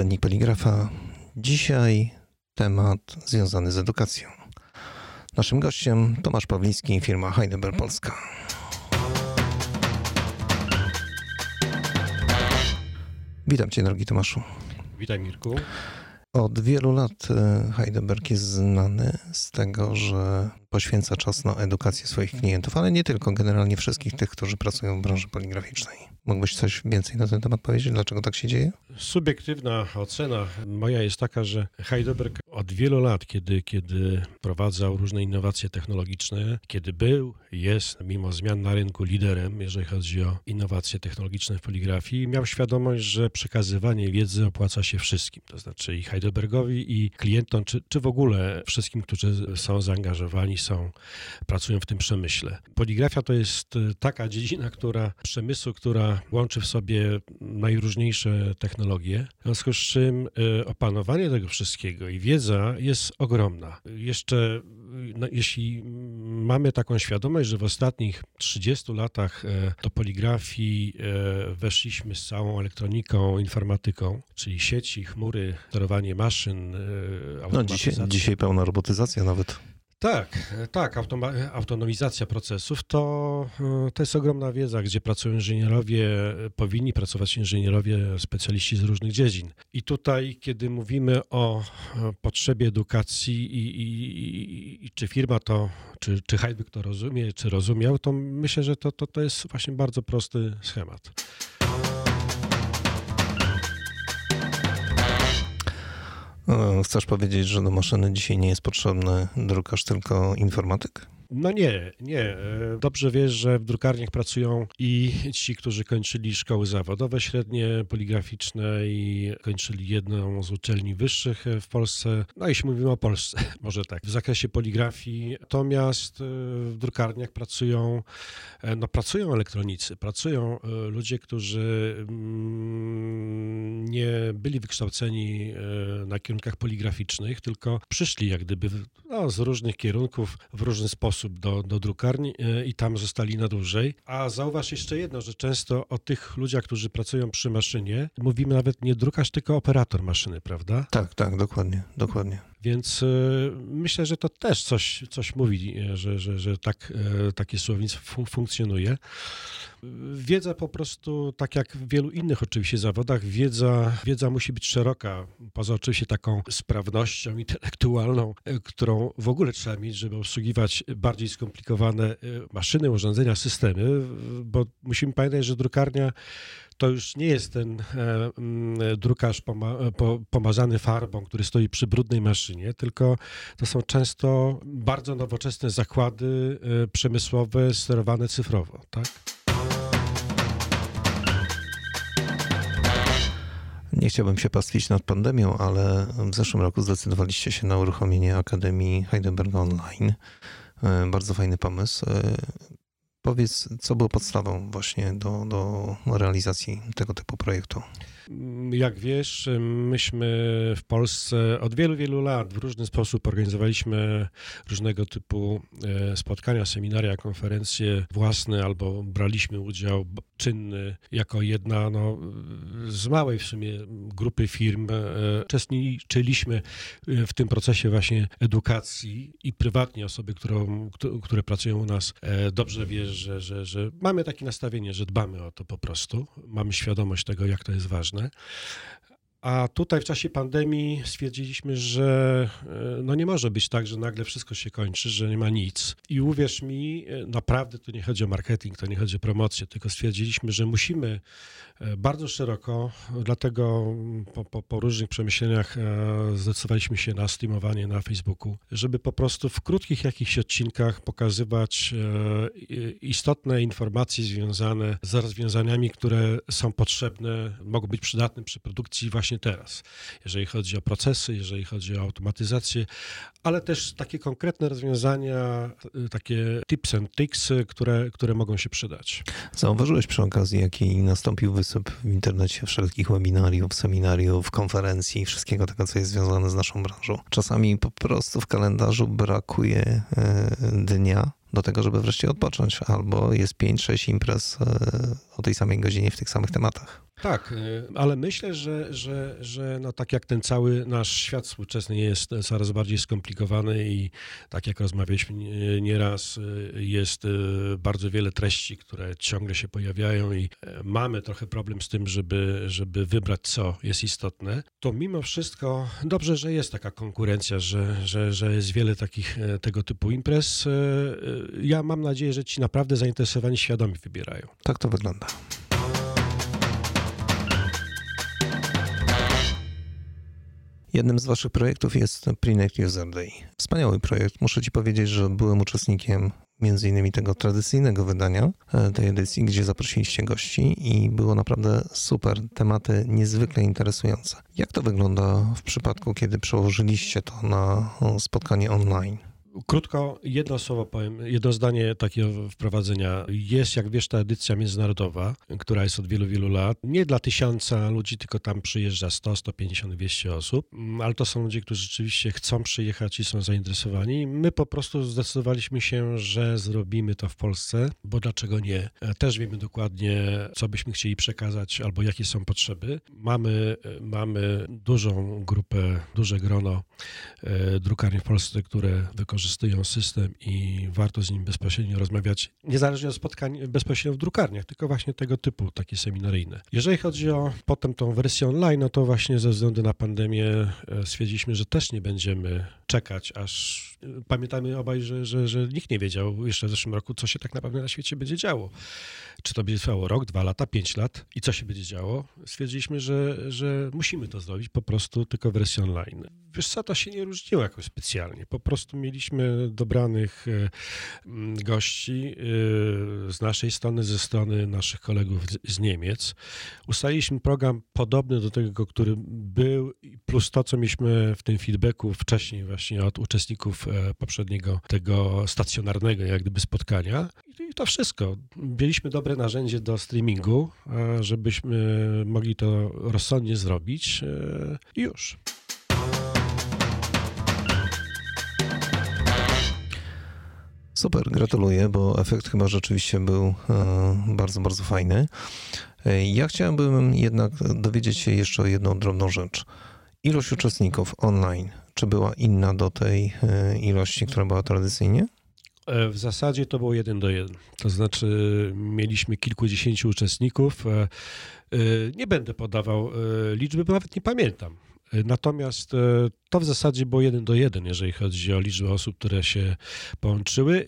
Niezbędnik poligrafa. Dzisiaj temat związany z edukacją. Naszym gościem Tomasz Pawliński, firma Heidelberg Polska. Witam Cię, drogi Tomaszu. Witaj, Mirku. Od wielu lat e, Heidelberg jest znany z tego, że poświęca czas na edukację swoich klientów, ale nie tylko, generalnie wszystkich tych, którzy pracują w branży poligraficznej. Mógłbyś coś więcej na ten temat powiedzieć? Dlaczego tak się dzieje? Subiektywna ocena moja jest taka, że Heidelberg od wielu lat, kiedy, kiedy prowadzał różne innowacje technologiczne, kiedy był, jest, mimo zmian na rynku, liderem, jeżeli chodzi o innowacje technologiczne w poligrafii, miał świadomość, że przekazywanie wiedzy opłaca się wszystkim, to znaczy i Heidelbergowi, i klientom, czy, czy w ogóle wszystkim, którzy są zaangażowani, są, pracują w tym przemyśle. Poligrafia to jest taka dziedzina, która przemysłu, która łączy w sobie najróżniejsze technologie, w związku z czym y, opanowanie tego wszystkiego i wiedza jest ogromna. Jeszcze no, jeśli mamy taką świadomość, że w ostatnich 30 latach e, do poligrafii e, weszliśmy z całą elektroniką, informatyką, czyli sieci, chmury, sterowanie maszyn, e, No dzisiaj, dzisiaj pełna robotyzacja nawet. Tak, tak, autonomizacja procesów to, to jest ogromna wiedza, gdzie pracują inżynierowie, powinni pracować inżynierowie, specjaliści z różnych dziedzin. I tutaj, kiedy mówimy o potrzebie edukacji i, i, i czy firma to, czy, czy Heidberg to rozumie, czy rozumiał, to myślę, że to, to, to jest właśnie bardzo prosty schemat. Chcesz powiedzieć, że do maszyny dzisiaj nie jest potrzebny drukarz, tylko informatyk? No nie, nie. E, dobrze wiesz, że w drukarniach pracują i ci, którzy kończyli szkoły zawodowe średnie, poligraficzne i kończyli jedną z uczelni wyższych w Polsce. No jeśli mówimy o Polsce, może tak, w zakresie poligrafii. Natomiast e, w drukarniach pracują, e, no pracują elektronicy, pracują ludzie, którzy mm, nie byli wykształceni na kierunkach poligraficznych, tylko przyszli jak gdyby no, z różnych kierunków w różny sposób do, do drukarni e, i tam zostali na dłużej. A zauważ jeszcze jedno, że często o tych ludziach, którzy pracują przy maszynie, mówimy nawet nie drukarz, tylko operator maszyny, prawda? Tak, tak, dokładnie, dokładnie. Więc e, myślę, że to też coś, coś mówi, e, że, że, że tak, takie słownictwo fun funkcjonuje. Wiedza po prostu, tak jak w wielu innych oczywiście zawodach, wiedza, wiedza musi być szeroka, poza oczywiście taką sprawnością intelektualną, którą w ogóle trzeba mieć, żeby obsługiwać bardziej skomplikowane maszyny, urządzenia, systemy, bo musimy pamiętać, że drukarnia to już nie jest ten e, mm, drukarz poma, po, pomazany farbą, który stoi przy brudnej maszynie, tylko to są często bardzo nowoczesne zakłady e, przemysłowe sterowane cyfrowo, tak? Nie chciałbym się pastwić nad pandemią, ale w zeszłym roku zdecydowaliście się na uruchomienie Akademii Heidelberg Online. E, bardzo fajny pomysł. Powiedz, co było podstawą właśnie do, do realizacji tego typu projektu? Jak wiesz, myśmy w Polsce od wielu, wielu lat w różny sposób organizowaliśmy różnego typu e, spotkania, seminaria, konferencje własne albo braliśmy udział czynny jako jedna no, z małej w sumie grupy firm. E, uczestniczyliśmy e, w tym procesie właśnie edukacji i prywatnie osoby, którą, które pracują u nas dobrze wiesz, że, że, że mamy takie nastawienie, że dbamy o to po prostu. Mamy świadomość tego, jak to jest ważne ważne. A tutaj w czasie pandemii stwierdziliśmy, że e, no nie może być tak, że nagle wszystko się kończy, że nie ma nic. I uwierz mi, e, naprawdę to nie chodzi o marketing, to nie chodzi o promocję, tylko stwierdziliśmy, że musimy e, bardzo szeroko, dlatego po, po, po różnych przemyśleniach zdecydowaliśmy się na streamowanie na Facebooku, żeby po prostu w krótkich jakichś odcinkach pokazywać istotne informacje związane z rozwiązaniami, które są potrzebne, mogą być przydatne przy produkcji właśnie właśnie teraz, jeżeli chodzi o procesy, jeżeli chodzi o automatyzację, ale też takie konkretne rozwiązania, y, takie tips and tricks, które, które mogą się przydać. Zauważyłeś przy okazji, jaki nastąpił wysyp w internecie wszelkich webinariów, seminariów, konferencji, wszystkiego tego, co jest związane z naszą branżą. Czasami po prostu w kalendarzu brakuje e, dnia, do tego, żeby wreszcie odpocząć, albo jest 5-6 imprez e, o tej samej godzinie w tych samych tematach. Tak, y, ale myślę, że, że, że no tak jak ten cały nasz świat współczesny jest coraz bardziej skomplikowany i tak jak rozmawialiśmy nieraz, y, jest bardzo wiele treści, które ciągle się pojawiają i e, mamy trochę problem z tym, żeby, żeby wybrać, co jest istotne, to mimo wszystko dobrze, że jest taka konkurencja, że, że, że jest wiele takich e, tego typu imprez. Ja mam nadzieję, że ci naprawdę zainteresowani świadomi wybierają. Tak to wygląda. Jednym z Waszych projektów jest Prinect User Day. Wspaniały projekt. Muszę Ci powiedzieć, że byłem uczestnikiem między innymi tego tradycyjnego wydania e, tej edycji, gdzie zaprosiliście gości i było naprawdę super, tematy niezwykle interesujące. Jak to wygląda w przypadku, kiedy przełożyliście to na spotkanie online? Krótko, jedno słowo powiem, jedno zdanie takiego wprowadzenia. Jest, jak wiesz, ta edycja międzynarodowa, która jest od wielu, wielu lat. Nie dla tysiąca ludzi, tylko tam przyjeżdża 100, 150, 200 osób, mm, ale to są ludzie, którzy rzeczywiście chcą przyjechać i są zainteresowani. My po prostu zdecydowaliśmy się, że zrobimy to w Polsce, bo dlaczego nie? Też wiemy dokładnie, co byśmy chcieli przekazać albo jakie są potrzeby. Mamy, mamy dużą grupę, duże grono e, drukarni w Polsce, które wykorzystują wykorzystują system i warto z nim bezpośrednio rozmawiać, niezależnie od spotkań bezpośrednio w drukarniach, tylko właśnie tego typu, takie seminaryjne. Jeżeli chodzi o potem tą wersję online, no to właśnie ze względu na pandemię e, stwierdziliśmy, że też nie będziemy czekać, aż pamiętamy obaj, że, że, że nikt nie wiedział jeszcze w zeszłym roku, co się tak naprawdę na świecie będzie działo. Czy to będzie trwało rok, dwa lata, pięć lat i co się będzie działo. Stwierdziliśmy, że, że musimy to zrobić po prostu tylko w wersji online. Wiesz co, to się nie różniło jakoś specjalnie. Po prostu mieliśmy dobranych e, gości e, z naszej strony, ze strony naszych kolegów z Niemiec. Ustaliliśmy program podobny do tego, który był, plus to, co mieliśmy w tym feedbacku wcześniej właśnie od uczestników poprzedniego tego stacjonarnego jak gdyby spotkania. I to wszystko. Mieliśmy dobre narzędzie do streamingu, żebyśmy mogli to rozsądnie zrobić i już. Super, gratuluję, bo efekt chyba rzeczywiście był e, bardzo, bardzo fajny. E, ja chciałbym jednak dowiedzieć się jeszcze o jedną drobną rzecz. Ilość uczestników online, czy była inna do tej e, ilości, która była tradycyjnie? W zasadzie to było jeden do jeden. To znaczy, mieliśmy kilkudziesięciu uczestników. Nie będę podawał liczby, bo nawet nie pamiętam. Natomiast to w zasadzie było jeden do jeden, jeżeli chodzi o liczbę osób, które się połączyły. E,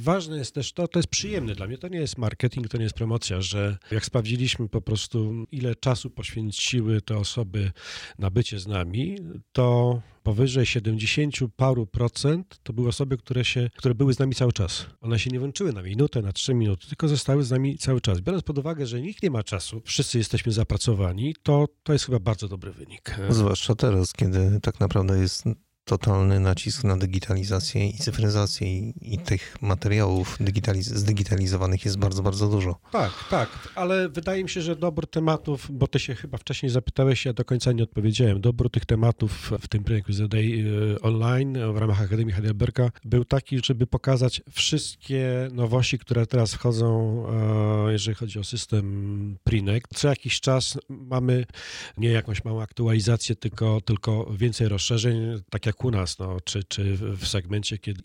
ważne jest też to, to jest przyjemne dla mnie, to nie jest marketing, to nie jest promocja, że jak sprawdziliśmy po prostu, ile czasu poświęciły te osoby na bycie z nami, to powyżej 70 paru procent to były osoby, które, się, które były z nami cały czas. One się nie włączyły na minutę, na trzy minuty, tylko zostały z nami cały czas. Biorąc pod uwagę, że nikt nie ma czasu, wszyscy jesteśmy zapracowani, to to jest chyba bardzo dobry wynik. Zwłaszcza teraz, kiedy tak naprawdę jest totalny nacisk na digitalizację i cyfryzację i, i tych materiałów digitaliz zdigitalizowanych jest bardzo, bardzo dużo. Tak, tak, ale wydaje mi się, że dobór tematów, bo ty się chyba wcześniej zapytałeś, ja do końca nie odpowiedziałem, dobór tych tematów w tym projekcie Day y, Online w ramach Akademii Heidelberga był taki, żeby pokazać wszystkie nowości, które teraz wchodzą, e, jeżeli chodzi o system Prinek. Co jakiś czas mamy nie jakąś małą aktualizację, tylko, tylko więcej rozszerzeń, tak jak jak u nas, no, czy, czy w segmencie, kiedy,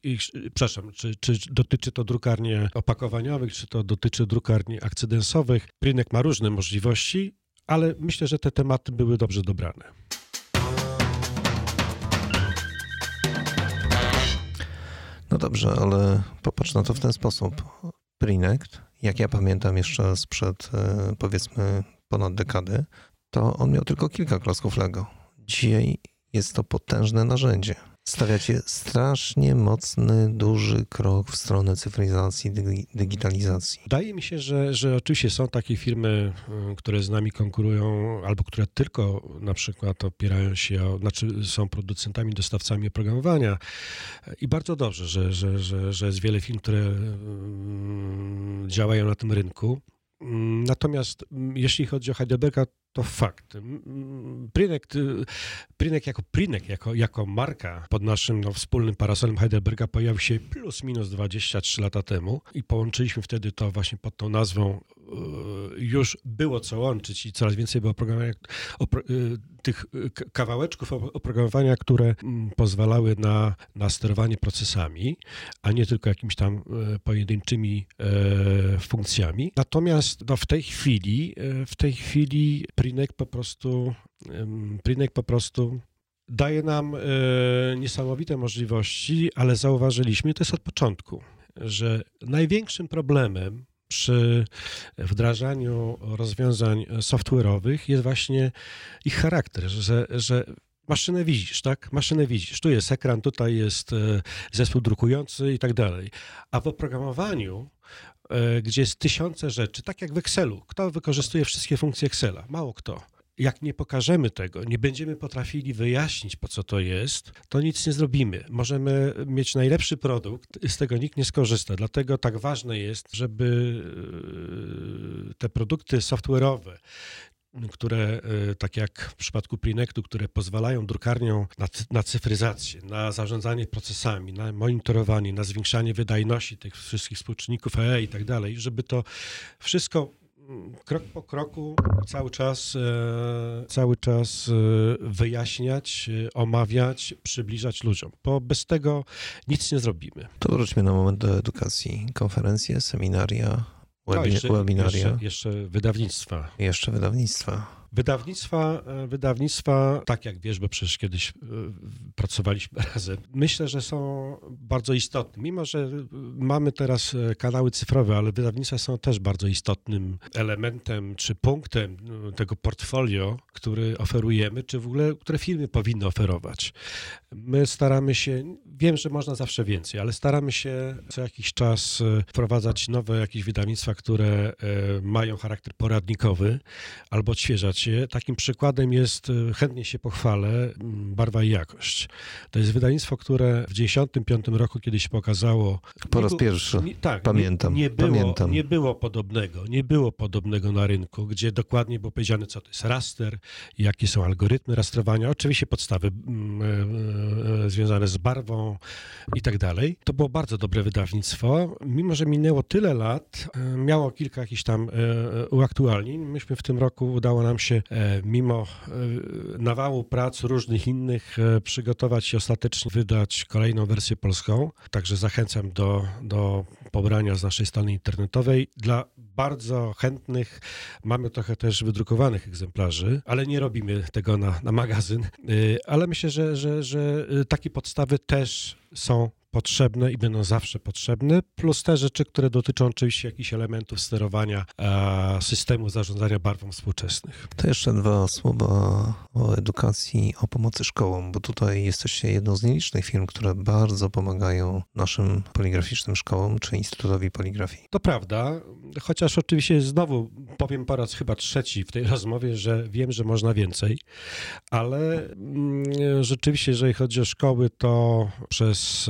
przepraszam, czy, czy dotyczy to drukarni opakowaniowych, czy to dotyczy drukarni akcydensowych. Rynek ma różne możliwości, ale myślę, że te tematy były dobrze dobrane. No dobrze, ale popatrz na to w ten sposób. Prinect, jak ja pamiętam jeszcze sprzed e, powiedzmy ponad dekady, to on miał tylko kilka klocków Lego. Dzisiaj jest to potężne narzędzie. Stawiacie strasznie mocny, duży krok w stronę cyfryzacji, digitalizacji. Wydaje mi się, że, że oczywiście są takie firmy, y, które z nami konkurują, albo które tylko na przykład opierają się, o, znaczy są producentami, dostawcami oprogramowania. I bardzo dobrze, że, że, że, że jest wiele firm, które mm, działają na tym rynku. Mm, natomiast mm, jeśli chodzi o Heidelberga, to fakt. Prynek, Prynek jako Prynek, jako, jako marka pod naszym no, wspólnym parasolem Heidelberga pojawił się plus minus 23 lata temu i połączyliśmy wtedy to właśnie pod tą nazwą e, już było co łączyć i coraz więcej było oprogramowania, opro, e, tych kawałeczków oprogramowania, które pozwalały na, na sterowanie procesami, a nie tylko jakimiś tam pojedynczymi funkcjami. Natomiast no, w tej chwili, w tej chwili Prinek po prostu, Prinek po prostu daje nam niesamowite możliwości, ale zauważyliśmy, to jest od początku, że największym problemem przy wdrażaniu rozwiązań software'owych jest właśnie ich charakter, że, że maszynę widzisz, tak? Maszynę widzisz. Tu jest ekran, tutaj jest e, zespół drukujący i tak dalej. A w oprogramowaniu, e, gdzie jest tysiące rzeczy, tak jak w Excelu, kto wykorzystuje wszystkie funkcje Excela? Mało kto jak nie pokażemy tego, nie będziemy potrafili wyjaśnić, po co to jest, to nic nie zrobimy. Możemy mieć najlepszy produkt, z tego nikt nie skorzysta. Dlatego tak ważne jest, żeby e, te produkty software'owe, które, e, tak jak w przypadku Prinectu, które pozwalają drukarniom na, na cyfryzację, na zarządzanie procesami, na monitorowanie, na zwiększanie wydajności tych wszystkich współczynników EE i tak dalej, żeby to wszystko krok po kroku cały czas, e, cały czas e, wyjaśniać, omawiać, przybliżać ludziom, bo bez tego nic nie zrobimy. To wróćmy na moment do edukacji. Konferencje, seminaria, webi- no, jeszcze, webinaria. Jeszcze, jeszcze wydawnictwa. Jeszcze wydawnictwa. Wydawnictwa, e, wydawnictwa, tak jak wiesz, bo przecież kiedyś e, pracowaliśmy razem, myślę, że są bardzo istotne. Mimo, że mamy teraz e, kanały cyfrowe, ale wydawnictwa są też bardzo istotnym elementem czy punktem tego portfolio, który oferujemy, czy w ogóle, które firmy powinny oferować. My staramy się, wiem, że można zawsze więcej, ale staramy się co jakiś czas wprowadzać nowe jakieś wydawnictwa, które mają charakter poradnikowy albo odświeżać Takim przykładem jest, e, chętnie się pochwalę, Barwa i Jakość. To jest wydawnictwo, które w 1995 roku kiedyś pokazało... Po raz pierwszy, nie, tak, pamiętam. Nie, nie, było, pamiętam. nie było podobnego, nie było podobnego na rynku, gdzie dokładnie było powiedziane, co to jest raster, jakie są algorytmy rastrowania, oczywiście podstawy e, e, związane z barwą i tak dalej. To było bardzo dobre wydawnictwo. Mimo, że minęło tyle lat, miało kilka jakichś tam uaktualnień. Myśmy w tym roku udało nam się się e, mimo e, nawału prac różnych innych e, przygotować i ostatecznie wydać kolejną wersję polską. Także zachęcam do, do pobrania z naszej strony internetowej. Dla bardzo chętnych mamy trochę też wydrukowanych egzemplarzy, ale nie robimy tego na, na magazyn. Ale myślę, że, że, że takie podstawy też są potrzebne i będą zawsze potrzebne, plus te rzeczy, które dotyczą oczywiście jakichś elementów sterowania e, systemu zarządzania barwą współczesnych. To jeszcze dwa słowa o edukacji, o pomocy szkołom, bo tutaj jesteście jedną z nielicznych firm, które bardzo pomagają naszym poligraficznym szkołom czy Instytutowi Poligrafii. To prawda, chociaż oczywiście znowu powiem po raz chyba trzeci w tej rozmowie, że wiem, że można więcej, ale mm, rzeczywiście, jeżeli chodzi o szkoły, to przez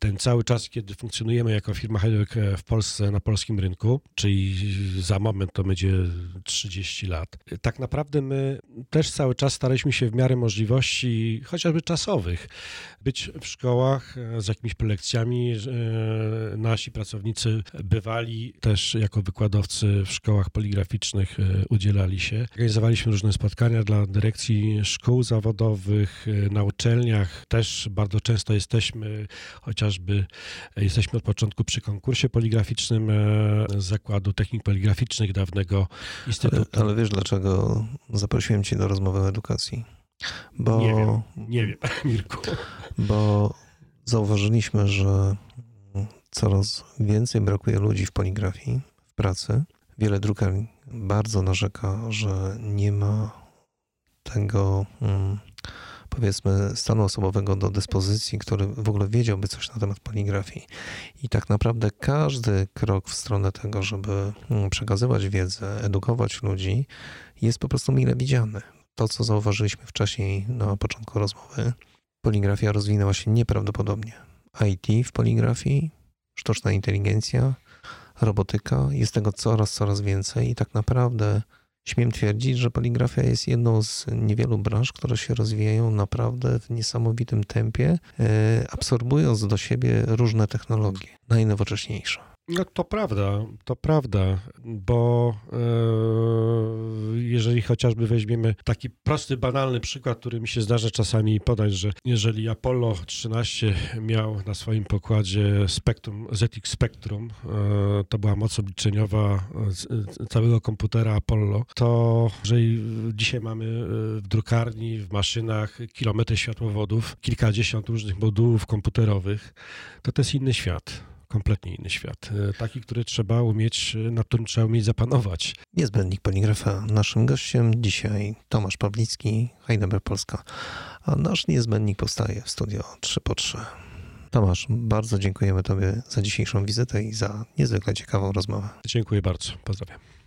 ten cały czas, kiedy funkcjonujemy jako firma Heidelberg w Polsce, na polskim rynku, czyli za moment to będzie 30 lat, tak naprawdę my też cały czas staraliśmy się w miarę możliwości, chociażby czasowych, być w szkołach z jakimiś prelekcjami. Nasi pracownicy bywali też jako wykładowcy w szkołach poligraficznych, e, udzielali się. Organizowaliśmy różne spotkania dla dyrekcji szkół zawodowych, e, na uczelniach. Też bardzo często jesteśmy chociażby jesteśmy od początku przy konkursie poligraficznym e, Zakładu Technik Poligraficznych dawnego Instytutu. Ale, ale wiesz dlaczego zaprosiłem cię do rozmowy o edukacji? Bo, nie wiem, nie wiem, Mirku. Bo zauważyliśmy, że coraz więcej brakuje ludzi w poligrafii, w pracy. Wiele drukarni bardzo narzeka, że nie ma tego mm, powiedzmy stanu osobowego do dyspozycji, który w ogóle wiedziałby coś na temat poligrafii. I tak naprawdę każdy krok w stronę tego, żeby mm, przekazywać wiedzę, edukować ludzi, jest po prostu mile widziany. To, co zauważyliśmy wcześniej na początku rozmowy, poligrafia rozwinęła się nieprawdopodobnie. IT w poligrafii, sztuczna inteligencja, robotyka, jest tego coraz, coraz więcej i tak naprawdę Śmiem twierdzić, że poligrafia jest jedną z niewielu branż, które się rozwijają naprawdę w niesamowitym tempie, e, absorbując do siebie różne technologie, najnowocześniejsze. No to prawda, to prawda, bo e, jeżeli chociażby weźmiemy taki prosty, banalny przykład, który mi się zdarza czasami podać, że jeżeli Apollo 13 miał na swoim pokładzie spektrum, ZX Spectrum, e, to była moc obliczeniowa całego komputera Apollo, to jeżeli dzisiaj mamy e, w drukarni, w maszynach kilometry światłowodów, kilkadziesiąt różnych modułów komputerowych, to to jest inny świat kompletnie inny świat. E, taki, który trzeba umieć, e, nad którym trzeba umieć zapanować. Niezbędnik poligrafa. Naszym gościem dzisiaj Tomasz Pawlicki, Heidelberg Polska. A nasz niezbędnik powstaje w studio 3 po 3. Tomasz, bardzo dziękujemy Tobie za dzisiejszą wizytę i za niezwykle ciekawą rozmowę. Dziękuję bardzo. Pozdrawiam.